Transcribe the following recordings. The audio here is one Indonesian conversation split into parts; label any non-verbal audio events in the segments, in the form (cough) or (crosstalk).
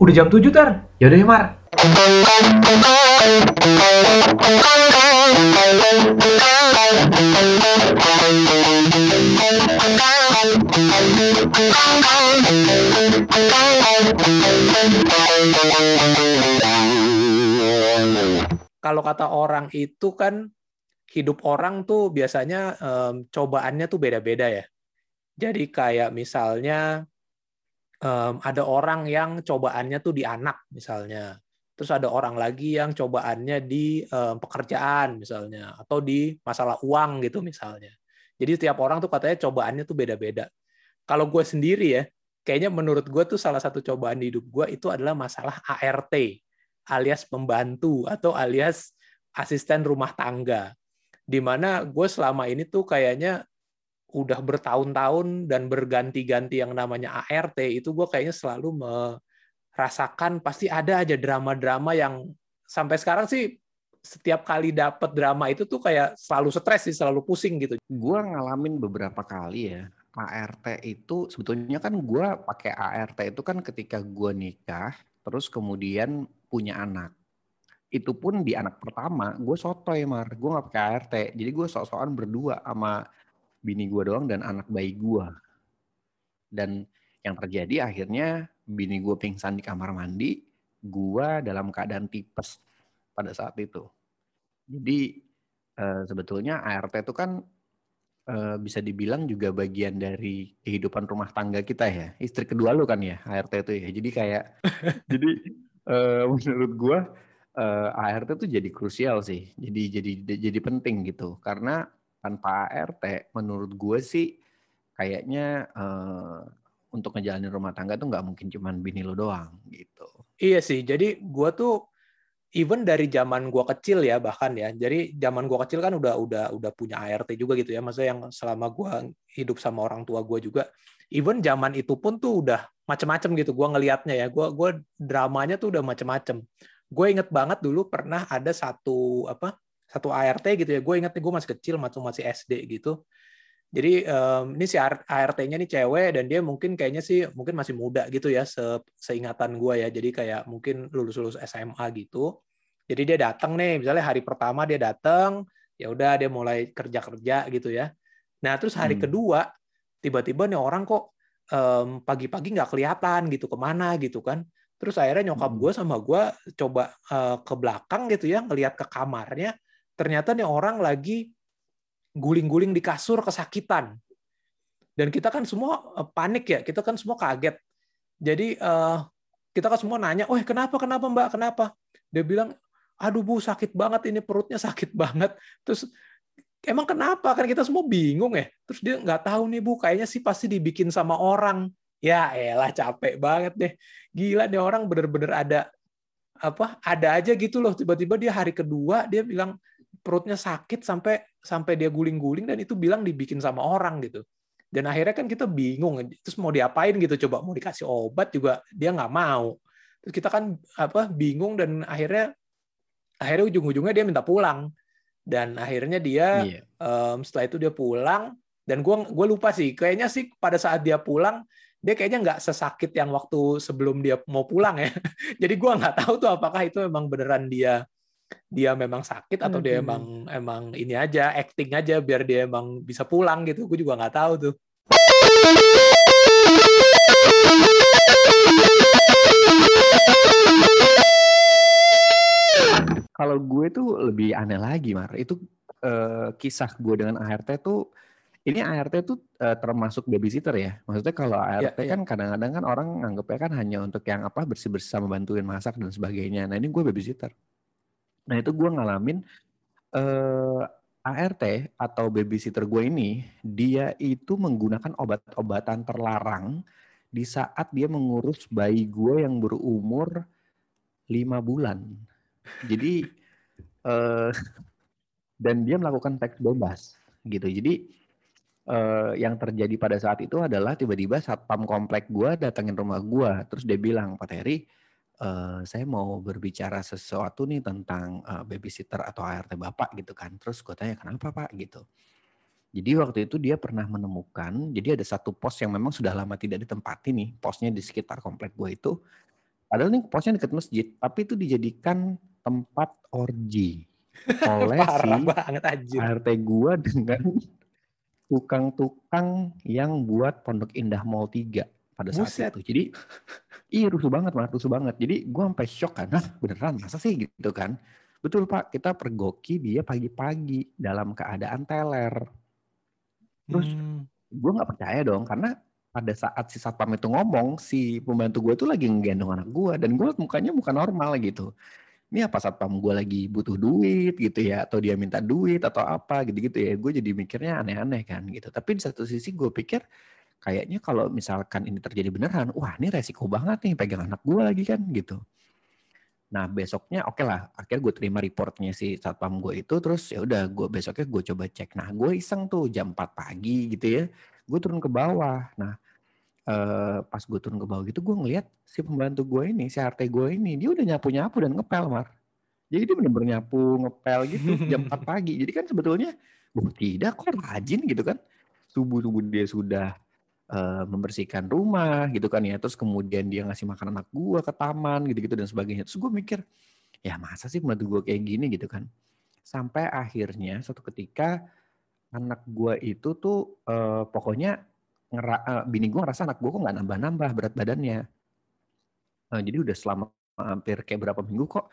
Udah jam 7 tar. Yaudah ya Mar. Kalau kata orang itu kan hidup orang tuh biasanya um, cobaannya tuh beda-beda ya. Jadi kayak misalnya um, ada orang yang cobaannya tuh di anak misalnya. Terus ada orang lagi yang cobaannya di um, pekerjaan misalnya atau di masalah uang gitu misalnya. Jadi setiap orang tuh katanya cobaannya tuh beda-beda. Kalau gue sendiri ya, kayaknya menurut gue tuh salah satu cobaan di hidup gue itu adalah masalah ART alias pembantu atau alias asisten rumah tangga. Di mana gue selama ini tuh kayaknya udah bertahun-tahun dan berganti-ganti yang namanya ART itu gue kayaknya selalu merasakan pasti ada aja drama-drama yang sampai sekarang sih setiap kali dapet drama itu tuh kayak selalu stres sih, selalu pusing gitu. Gue ngalamin beberapa kali ya ART itu sebetulnya kan gue pakai ART itu kan ketika gue nikah terus kemudian punya anak itu pun di anak pertama gue sotoy mar gue nggak pakai ART jadi gue sok-sokan berdua sama bini gue doang dan anak bayi gue. Dan yang terjadi akhirnya bini gue pingsan di kamar mandi, gue dalam keadaan tipes pada saat itu. Jadi uh, sebetulnya ART itu kan uh, bisa dibilang juga bagian dari kehidupan rumah tangga kita ya. Istri kedua lu kan ya ART itu ya. Jadi kayak (laughs) jadi uh, menurut gue uh, ART itu jadi krusial sih. Jadi jadi jadi penting gitu karena tanpa ART menurut gue sih kayaknya uh, untuk ngejalanin rumah tangga tuh nggak mungkin cuman bini lo doang gitu. Iya sih, jadi gue tuh even dari zaman gue kecil ya bahkan ya, jadi zaman gue kecil kan udah udah udah punya ART juga gitu ya, maksudnya yang selama gue hidup sama orang tua gue juga, even zaman itu pun tuh udah macem-macem gitu gue ngelihatnya ya, gue gue dramanya tuh udah macem-macem. Gue inget banget dulu pernah ada satu apa satu ART gitu ya. Gue inget nih gue masih kecil, masih masih SD gitu. Jadi um, ini si ART-nya nih cewek dan dia mungkin kayaknya sih mungkin masih muda gitu ya se seingatan gue ya. Jadi kayak mungkin lulus-lulus SMA gitu. Jadi dia datang nih, misalnya hari pertama dia datang, ya udah dia mulai kerja-kerja gitu ya. Nah terus hari hmm. kedua tiba-tiba nih orang kok um, pagi-pagi nggak kelihatan gitu ke mana gitu kan. Terus akhirnya nyokap hmm. gue sama gue coba uh, ke belakang gitu ya, ngelihat ke kamarnya ternyata nih orang lagi guling-guling di kasur kesakitan. Dan kita kan semua eh, panik ya, kita kan semua kaget. Jadi uh, kita kan semua nanya, oh kenapa, kenapa mbak, kenapa? Dia bilang, aduh bu sakit banget ini perutnya sakit banget. Terus emang kenapa? Kan kita semua bingung ya. Terus dia nggak tahu nih bu, kayaknya sih pasti dibikin sama orang. Ya elah capek banget deh. Gila nih orang bener-bener ada apa ada aja gitu loh tiba-tiba dia hari kedua dia bilang perutnya sakit sampai sampai dia guling-guling dan itu bilang dibikin sama orang gitu. Dan akhirnya kan kita bingung, terus mau diapain gitu, coba mau dikasih obat juga dia nggak mau. Terus kita kan apa bingung dan akhirnya akhirnya ujung-ujungnya dia minta pulang. Dan akhirnya dia yeah. um, setelah itu dia pulang dan gue gue lupa sih, kayaknya sih pada saat dia pulang dia kayaknya nggak sesakit yang waktu sebelum dia mau pulang ya. (laughs) Jadi gue nggak tahu tuh apakah itu memang beneran dia dia memang sakit atau dia hmm. emang emang ini aja acting aja biar dia emang bisa pulang gitu. Gue juga nggak tahu tuh. Kalau gue tuh lebih aneh lagi mar. Itu uh, kisah gue dengan ART tuh ini ART tuh uh, termasuk babysitter ya. Maksudnya kalau ART ya, ya. kan kadang-kadang kan orang anggapnya kan hanya untuk yang apa bersih-bersih sama bantuin masak dan sebagainya. Nah ini gue babysitter Nah itu gue ngalamin uh, eh, ART atau babysitter gue ini, dia itu menggunakan obat-obatan terlarang di saat dia mengurus bayi gue yang berumur lima bulan. Jadi uh, dan dia melakukan teks bebas gitu. Jadi uh, yang terjadi pada saat itu adalah tiba-tiba satpam komplek gue datengin rumah gue, terus dia bilang Pak Heri, uh, saya mau berbicara sesuatu nih tentang uh, babysitter atau ART bapak gitu kan. Terus gue tanya kenapa pak gitu. Jadi waktu itu dia pernah menemukan, jadi ada satu pos yang memang sudah lama tidak ditempati nih, posnya di sekitar komplek gue itu. Padahal nih posnya deket masjid, tapi itu dijadikan tempat orgi (laughs) oleh Parah si banget anjir. ART gua dengan tukang-tukang yang buat Pondok Indah Mall 3 pada saat Buset. itu. Jadi iya rusuh banget, Mas, rusuh banget. Jadi gua sampai shock kan, nah beneran masa sih gitu kan. Betul Pak, kita pergoki dia pagi-pagi dalam keadaan teler. Terus Hmm. gue nggak percaya dong karena pada saat si satpam itu ngomong si pembantu gue tuh lagi ngegendong anak gue dan gue mukanya muka normal gitu ini apa satpam gue lagi butuh duit gitu ya atau dia minta duit atau apa gitu-gitu ya gue jadi mikirnya aneh-aneh kan gitu tapi di satu sisi gue pikir kayaknya kalau misalkan ini terjadi beneran wah ini resiko banget nih pegang anak gue lagi kan gitu. Nah besoknya oke lah akhirnya gue terima reportnya si satpam gue itu terus ya udah gue besoknya gue coba cek. Nah gue iseng tuh jam 4 pagi gitu ya gue turun ke bawah. Nah eh, pas gue turun ke bawah gitu gue ngeliat si pembantu gue ini si RT gue ini dia udah nyapu nyapu dan ngepel mar. Jadi dia bener-bener nyapu ngepel gitu jam 4 pagi. Jadi kan sebetulnya tidak kok rajin gitu kan? Subuh subuh dia sudah eh, membersihkan rumah gitu kan ya. Terus kemudian dia ngasih makan anak gue ke taman gitu-gitu dan sebagainya. Terus gue mikir ya masa sih pembantu gue kayak gini? Gitu kan. Sampai akhirnya suatu ketika anak gue itu tuh eh, pokoknya ngera, eh, bini gue ngerasa anak gue kok nggak nambah-nambah berat badannya. Eh, jadi udah selama hampir kayak berapa minggu kok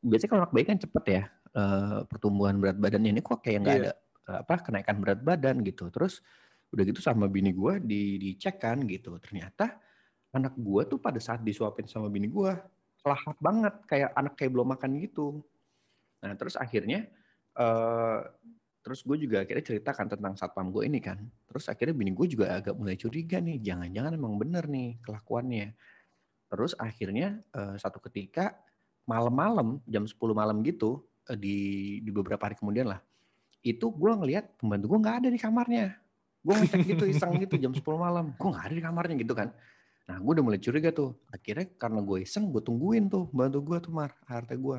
biasanya kalau anak bayi kan cepet ya eh, pertumbuhan berat badannya. Ini kok kayak nggak Iya. ada apa kenaikan berat badan gitu. Terus udah gitu sama bini gue di dicek kan gitu. Ternyata anak gue tuh pada saat disuapin sama bini gue lahap banget kayak anak kayak belum makan gitu. Nah terus akhirnya eh terus gue juga akhirnya ceritakan tentang satpam gue ini kan. Terus akhirnya bini gue juga agak mulai curiga nih jangan-jangan emang bener nih kelakuannya. Terus akhirnya eh, satu ketika malam-malam jam 10 malam gitu eh, di di beberapa hari kemudian lah itu gue ngelihat pembantu gue nggak ada di kamarnya gue ngecek gitu iseng gitu jam 10 malam. Gue nggak ada di kamarnya gitu kan? Nah gue udah mulai curiga tuh. Akhirnya karena gue iseng gue tungguin tuh pembantu gue tuh mar harta gue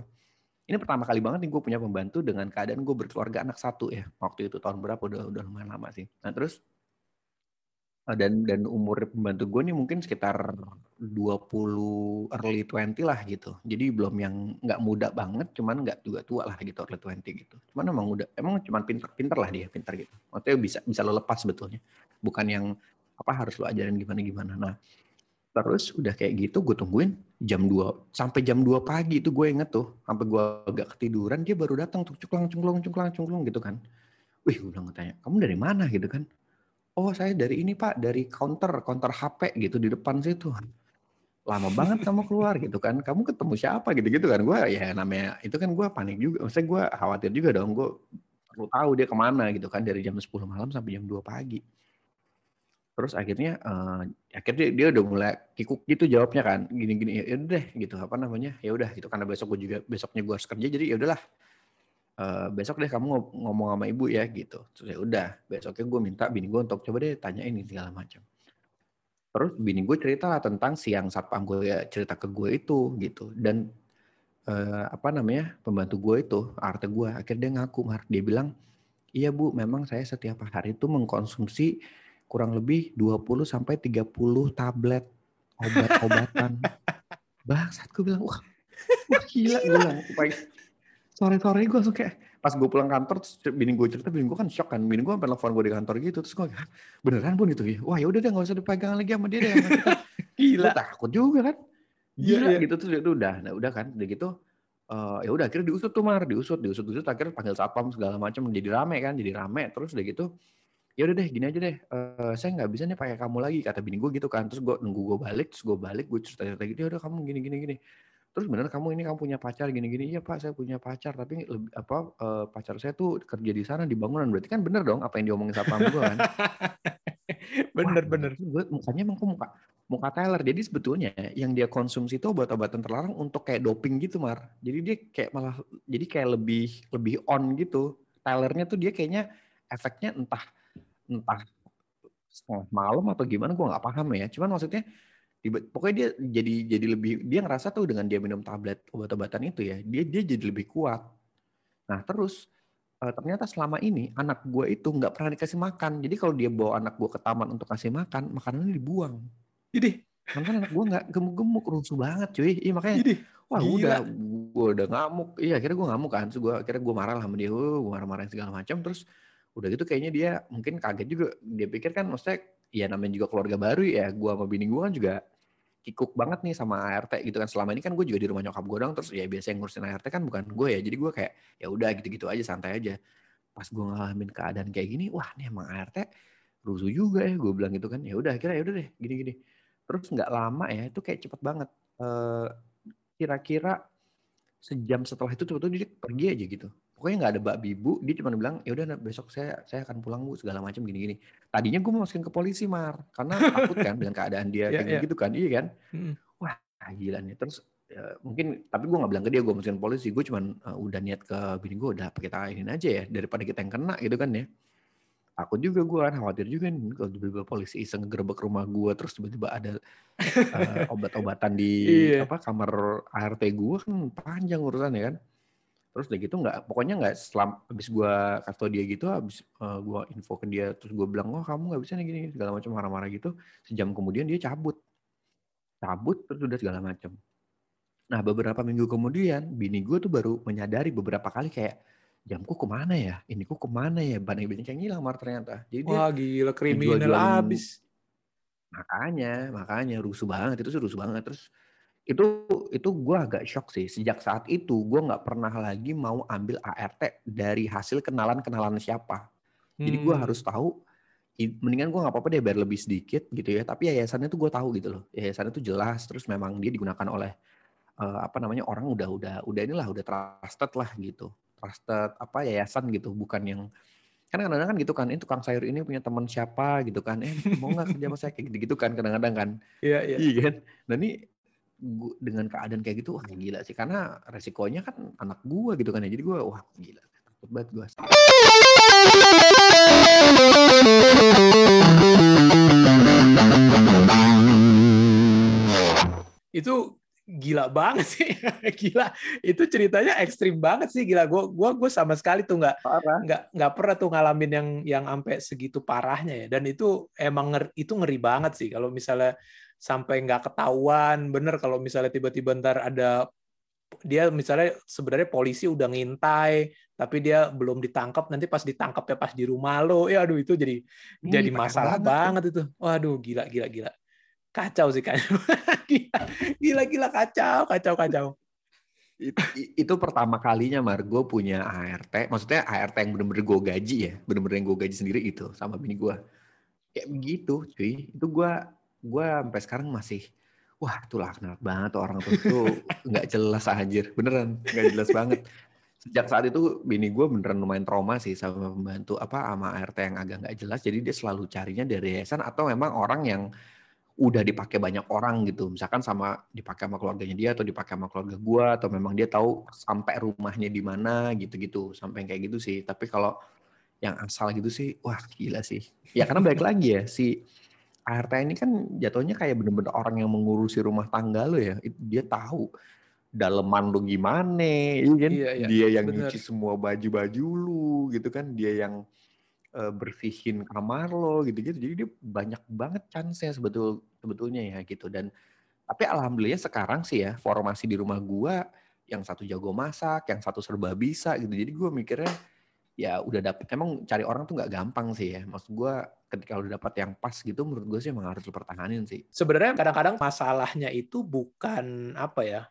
ini pertama kali banget nih gue punya pembantu dengan keadaan gue berkeluarga anak satu ya. Waktu itu tahun berapa? Udah udah lumayan lama sih. Nah terus dan dan umur pembantu gue nih mungkin sekitar 20 early 20 lah gitu. Jadi belum yang nggak muda banget cuman nggak juga tua lah gitu early 20 gitu. Cuman emang udah emang cuman pinter-pinter lah dia pinter gitu. Maksudnya bisa bisa lo lepas sebetulnya. Bukan yang apa harus lo ajarin gimana gimana nah terus udah kayak gitu gue tungguin jam 2 sampai jam 2 pagi itu gue inget tuh sampai gue agak ketiduran dia baru datang tuh cungklang cungklung cungklang cungklung gitu kan. Wih gue bilang tanya kamu dari mana? gitu kan oh saya dari ini pak dari counter counter HP gitu di depan situ. Lama banget kamu keluar gitu kan. Kamu ketemu siapa gitu gitu kan. Gue ya namanya itu kan gue panik juga. Maksudnya gue khawatir juga dong. Gue perlu tahu dia ke mana gitu kan dari jam 10 malam sampai jam 2 pagi. Terus akhirnya eh, akhirnya dia, udah mulai kikuk gitu jawabnya kan. Gini-gini ya udah gitu. Apa namanya? Ya udah gitu. Karena besok gue juga besoknya gue harus kerja jadi ya udahlah Eh, besok deh kamu ngom- ngomong sama ibu ya gitu. Terus ya udah besoknya gue minta bini gue untuk coba deh tanya ini segala macam. Terus bini gue cerita lah tentang siang satpam gue ya cerita ke gue itu gitu. Dan eh, apa namanya pembantu gue itu arte gue akhirnya dia ngaku Mar. Dia bilang iya bu memang saya setiap hari itu mengkonsumsi kurang lebih 20 sampai 30 tablet obat-obatan. (laughs) Bangsat gue bilang wah wah gila gue bilang. supaya sore-sore gue langsung kayak pas gue pulang kantor terus bini gue cerita bini gue kan shock kan. Bini gue sampai telepon gue di kantor gitu terus gue "Hah, beneran pun gitu ya wah ya udah deh nggak usah dipegang lagi sama dia deh sama kita. (laughs) Gila. gue takut juga kan. Iya, gila. iya. gitu terus itu udah nah udah kan udah gitu eh, ya udah akhirnya diusut tuh mar diusut diusut diusut akhirnya panggil satpam segala macam jadi rame kan jadi rame terus udah gitu ya udah deh gini aja deh eh, saya nggak bisa nih pakai kamu lagi kata bini gue gitu kan. Terus gue nunggu gue balik terus gue balik gue cerita cerita gitu ya udah kamu gini gini gini terus bener kamu ini kamu punya pacar gini gini iya pak saya punya pacar tapi lebih apa eh, pacar saya tuh kerja di sana di bangunan berarti kan bener dong apa yang diomongin satpam gue kan bener (laughs) Wah, bener. berarti Gue mukanya emang kok muka muka Tyler. Jadi sebetulnya yang dia konsumsi itu obat-obatan terlarang untuk kayak doping gitu, Mar. Jadi dia kayak malah jadi kayak lebih lebih on gitu. Tylernya tuh dia kayaknya efeknya entah entah setengah malam atau gimana gue nggak paham ya. Cuman maksudnya pokoknya dia jadi jadi lebih dia ngerasa tuh dengan dia minum tablet obat-obatan itu ya, dia dia jadi lebih kuat. Nah, terus eh, ternyata selama ini anak gue itu nggak pernah dikasih makan. Jadi kalau dia bawa anak gue ke taman untuk kasih makan, makanannya dibuang. Jadi Kan anak gue nggak gemuk-gemuk, rusuh banget cuy. Iya makanya, Ini, wah gila. udah, gue udah ngamuk. Iya akhirnya gue ngamuk kan. Terus gue akhirnya gue marah lah sama dia, gue marah-marahin segala macam. Terus udah gitu kayaknya dia mungkin kaget juga. Dia pikir kan maksudnya, ya namanya juga keluarga baru ya. Gue sama bini gue kan juga kikuk banget nih sama ART gitu kan. Selama ini kan gue juga di rumah nyokap gue dong. Terus ya biasa yang ngurusin ART kan bukan gue ya. Jadi gue kayak ya udah gitu-gitu aja santai aja. Pas gue ngalamin keadaan kayak gini, wah nih emang ART rusuh juga ya. Gue bilang gitu kan. Ya udah akhirnya ya udah deh gini-gini. Terus nggak lama ya, itu kayak cepet banget. Eh, Kira-kira sejam setelah itu tuh dia pergi aja gitu. Pokoknya nggak ada babi bu, dia cuma bilang ya udah besok saya saya akan pulang bu segala macam gini-gini. Tadinya gue mau masukin ke polisi mar, karena takut kan dengan keadaan dia Iya, (laughs) kayak iya. gitu kan, iya kan? Hmm. Wah gila nih. Terus ya, mungkin tapi gue nggak bilang ke dia gue masukin polisi, gue cuman eh, udah niat ke bini gue udah apa kita ini aja ya daripada kita yang kena gitu kan ya. Takut juga gue kan, khawatir juga nih kalau tiba-tiba polisi iseng ngegerebek rumah gue terus tiba-tiba ada eh, (laughs) obat-obatan di Iya. apa kamar ART gue kan panjang urusannya kan. Terus udah gitu nggak, pokoknya nggak selam habis gue kasih dia gitu, habis eh, gue info ke dia, terus gue bilang, oh kamu nggak bisa nih gini segala macam marah-marah gitu. Sejam kemudian dia cabut, cabut terus udah segala macam. Nah beberapa minggu kemudian, bini gue tuh baru menyadari beberapa kali kayak jamku ke mana ya, ini kok ke mana ya, ban banyak yang hilang mar ternyata. Jadi dia Wah gila kriminal jual-jualin abis. Makanya, makanya rusuh banget itu rusuh banget. Terus itu itu gue agak shock sih. Sejak saat itu gue nggak pernah lagi mau ambil ART dari hasil kenalan-kenalan siapa. Jadi gue Hmm. harus tahu. Mendingan gue nggak apa-apa deh bayar lebih sedikit gitu ya. Tapi yayasannya tuh gue tahu gitu loh. Yayasannya tuh jelas. Terus memang dia digunakan oleh eh, apa namanya orang udah udah udah inilah udah trusted lah gitu. Trusted apa yayasan gitu. Bukan yang kan kadang-kadang kan gitu kan. Ini tukang sayur ini punya teman siapa gitu kan. Eh mau nggak kerja sama saya kayak gitu-gitu kan kadang-kadang kan. Iya iya. Iya kan? Nah ini gua, dengan keadaan kayak gitu, wah gila sih. Karena resikonya kan anak gua gitu kan ya. Jadi gua, wah gila. Takut banget gua. itu gila banget sih (laughs) gila itu ceritanya ekstrim banget sih gila gue gua gue sama sekali tuh nggak nggak nggak pernah tuh ngalamin yang yang sampai segitu parahnya ya dan itu emang nger- itu ngeri banget sih kalau misalnya sampai nggak ketahuan bener kalau misalnya tiba-tiba ntar ada dia misalnya sebenarnya polisi udah ngintai tapi dia belum ditangkap nanti pas ditangkap ya pas di rumah lo ya aduh itu jadi Ih, jadi masalah banget banget itu. Waduh, gila gila gila. Kacau sih kacau. (laughs) gila, gila gila kacau, kacau kacau. Itu, itu pertama kalinya Mar, gue punya ART. Maksudnya ART yang bener-bener gue gaji ya. Bener-bener yang gue gaji sendiri itu sama bini gue. Kayak begitu cuy. Itu gue gue sampai sekarang masih wah tuh laknat banget orang tuh tuh (laughs) nggak jelas anjir. Beneran nggak jelas (laughs) banget. Sejak saat itu bini gue beneran lumayan trauma sih sama pembantu apa sama ART yang agak nggak jelas. Jadi dia selalu carinya dari yayasan atau memang orang yang udah dipakai banyak orang gitu. Misalkan sama dipakai sama keluarganya dia atau dipakai sama keluarga gue atau memang dia tahu sampai rumahnya di mana gitu-gitu sampai kayak gitu sih. Tapi kalau yang asal gitu sih wah gila sih. Ya karena balik lagi ya si ART ini kan jatuhnya kayak bener-bener orang yang mengurusi rumah tangga lo ya. Dia tahu daleman lu gimana iya kan? Iya, iya, dia yang bener. nyuci semua baju-baju lu gitu kan? Dia yang eh, bersihin kamar lo gitu-gitu. Jadi dia banyak banget chance-nya sebetul sebetulnya ya gitu. Dan tapi alhamdulillah sekarang sih ya formasi di rumah gua yang satu jago masak yang satu serba bisa gitu. Jadi gua mikirnya ya udah dapet emang cari orang tuh nggak gampang sih ya maksud gua ketika udah dapat yang pas gitu menurut gue sih emang harus lu pertahanin sih Sebenarnya kadang-kadang masalahnya itu bukan apa ya?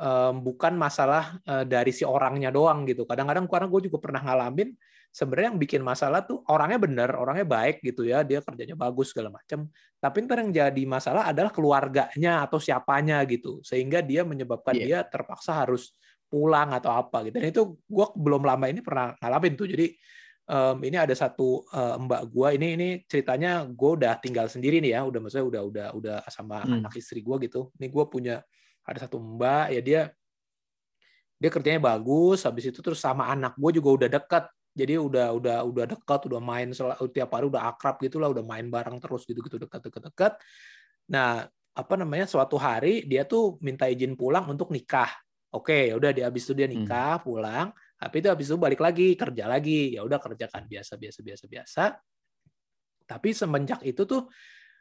em, bukan masalah eh, dari si orangnya doang gitu. Kadang-kadang karena gue juga pernah ngalamin sebenarnya yang bikin masalah tuh orangnya bener, orangnya baik gitu ya, dia kerjanya bagus segala macam. Tapi ntar yang jadi masalah adalah keluarganya atau siapanya gitu, sehingga dia menyebabkan Iya. dia terpaksa harus pulang atau apa gitu. Dan itu gue belum lama ini pernah ngalamin tuh. Jadi em, ini ada satu eh, mbak gue ini ini ceritanya gue udah tinggal sendiri nih ya, udah maksudnya udah udah udah sama Hmm. anak istri gue gitu. Ini gue punya ada satu mbak ya dia dia kerjanya bagus habis itu terus sama anak gue juga udah dekat jadi udah udah udah dekat udah main tiap hari udah akrab gitu lah udah main bareng terus gitu gitu dekat dekat dekat nah apa namanya suatu hari dia tuh minta izin pulang untuk nikah oke ya udah dia habis itu dia nikah pulang tapi itu habis itu balik lagi kerja lagi ya udah kerjakan biasa biasa biasa biasa tapi semenjak itu tuh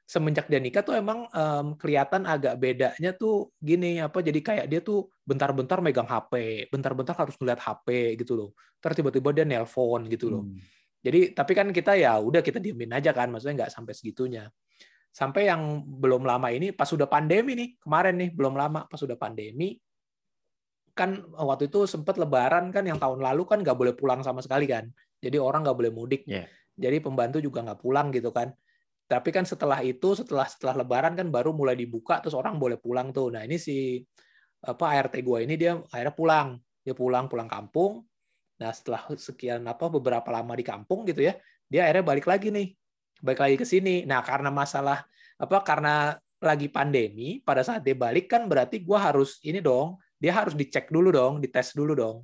semenjak dia nikah tuh emang um, kelihatan agak bedanya tuh gini apa jadi kayak dia tuh bentar-bentar megang HP, bentar-bentar harus ngeliat HP gitu loh. Terus tiba-tiba dia nelpon gitu loh. Hmm. Jadi tapi kan kita ya udah kita diemin aja kan, maksudnya nggak sampai segitunya. Sampai yang belum lama ini pas sudah pandemi nih kemarin nih belum lama pas sudah pandemi kan waktu itu sempat lebaran kan yang tahun lalu kan nggak boleh pulang sama sekali kan. Jadi orang nggak boleh mudik. Yeah. Jadi pembantu juga nggak pulang gitu kan. Tapi kan setelah itu, setelah setelah Lebaran kan baru mulai dibuka, terus orang boleh pulang tuh. Nah ini si apa ART gue ini dia akhirnya pulang, dia pulang pulang kampung. Nah setelah sekian apa beberapa lama di kampung gitu ya, dia akhirnya balik lagi nih, balik lagi ke sini. Nah karena masalah apa karena lagi pandemi, pada saat dia balik kan berarti gue harus ini dong, dia harus dicek dulu dong, dites dulu dong.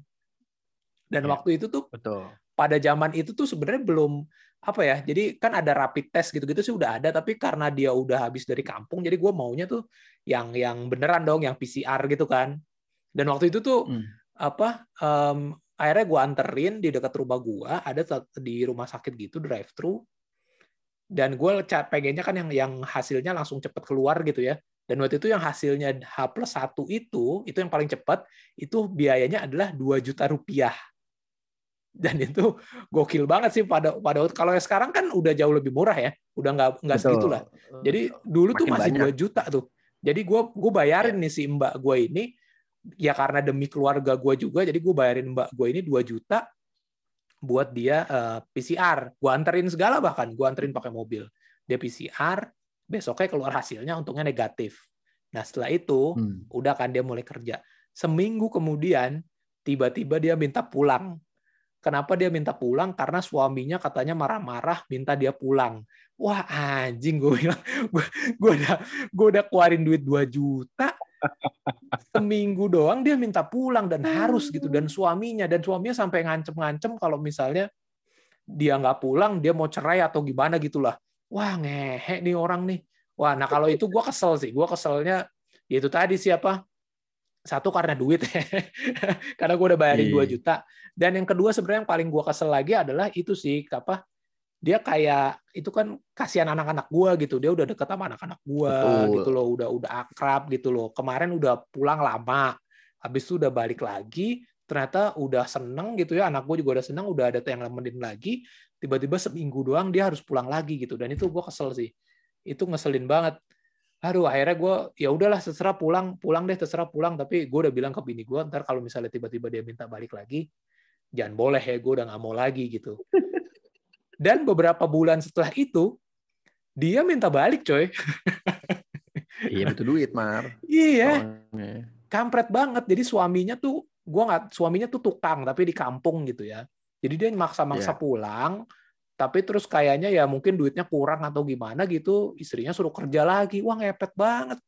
Dan ya, waktu itu tuh betul. pada zaman itu tuh sebenarnya belum apa ya jadi kan ada rapid test gitu-gitu sih udah ada tapi karena dia udah habis dari kampung jadi gue maunya tuh yang yang beneran dong yang PCR gitu kan dan waktu itu tuh hmm. apa um, akhirnya gue anterin di dekat rumah gue ada di rumah sakit gitu drive thru dan gue pengennya kan yang yang hasilnya langsung cepet keluar gitu ya dan waktu itu yang hasilnya H plus satu itu itu yang paling cepat itu biayanya adalah 2 juta rupiah. Dan itu gokil banget sih pada pada kalau yang sekarang kan udah jauh lebih murah ya udah nggak nggak segitu lah jadi dulu Makin tuh masih dua juta tuh. Jadi gue gue bayarin ya. nih si mbak gue ini ya karena demi keluarga gue juga jadi gue bayarin mbak gue ini 2 juta buat dia uh, eh, PCR gue anterin segala bahkan gue anterin pakai mobil. Dia PCR besoknya keluar hasilnya untungnya negatif nah setelah itu hmm. udah kan dia mulai kerja seminggu kemudian tiba-tiba dia minta pulang Kenapa dia minta pulang? Karena suaminya katanya marah-marah minta dia pulang. Wah anjing gue bilang, (laughs) gue, gue udah gue udah keluarin duit 2 juta seminggu doang dia minta pulang dan harus gitu dan suaminya dan suaminya sampai ngancem-ngancem kalau misalnya dia nggak pulang dia mau cerai atau gimana gitulah wah ngehe nih orang nih. Wah nah kalau itu gue kesel sih. Gue keselnya ya itu tadi siapa satu karena duit. (laughs) Karena gue udah bayarin dua iya. juta. Dan yang kedua sebenarnya yang paling gue kesel lagi adalah itu sih apa? Dia kayak itu kan kasihan anak-anak gue gitu. Dia udah deket sama anak-anak gue gitu loh. Udah udah akrab gitu loh. Kemarin udah pulang lama. Habis itu udah balik lagi ternyata udah seneng gitu ya anak gue juga udah seneng udah ada yang nemenin lagi tiba-tiba seminggu doang dia harus pulang lagi gitu. Dan itu gue kesel sih. Itu ngeselin banget. Aduh akhirnya gue ya udahlah terserah pulang pulang deh terserah pulang. Tapi gue udah bilang ke bini gue ntar kalau misalnya tiba-tiba dia minta balik lagi jangan boleh ya gue udah nggak mau lagi gitu. (laughs) Dan beberapa bulan setelah itu dia minta balik coy. Iya butuh duit mar. Iya. Kampret banget. Jadi suaminya tuh gue nggak suaminya tuh tukang tapi di kampung gitu ya. Jadi dia maksa-maksa yeah. pulang tapi terus kayaknya ya mungkin duitnya kurang atau gimana gitu istrinya suruh kerja lagi. Wah ngepet banget.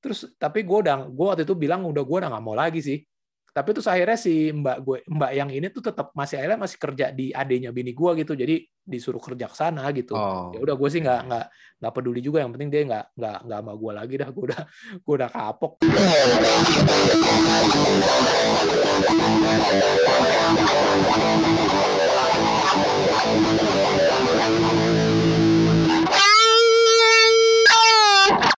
Terus tapi gue udah gue waktu itu bilang udah gue udah nggak mau lagi sih tapi terus akhirnya si mbak gue mbak yang ini tuh tetap masih akhirnya masih kerja di adenya bini gue gitu. Jadi disuruh kerja ke sana gitu. Oh. ya udah gue sih nggak nggak nggak peduli juga. Yang penting dia nggak nggak nggak sama gue lagi dah. Gue udah gue udah kapok.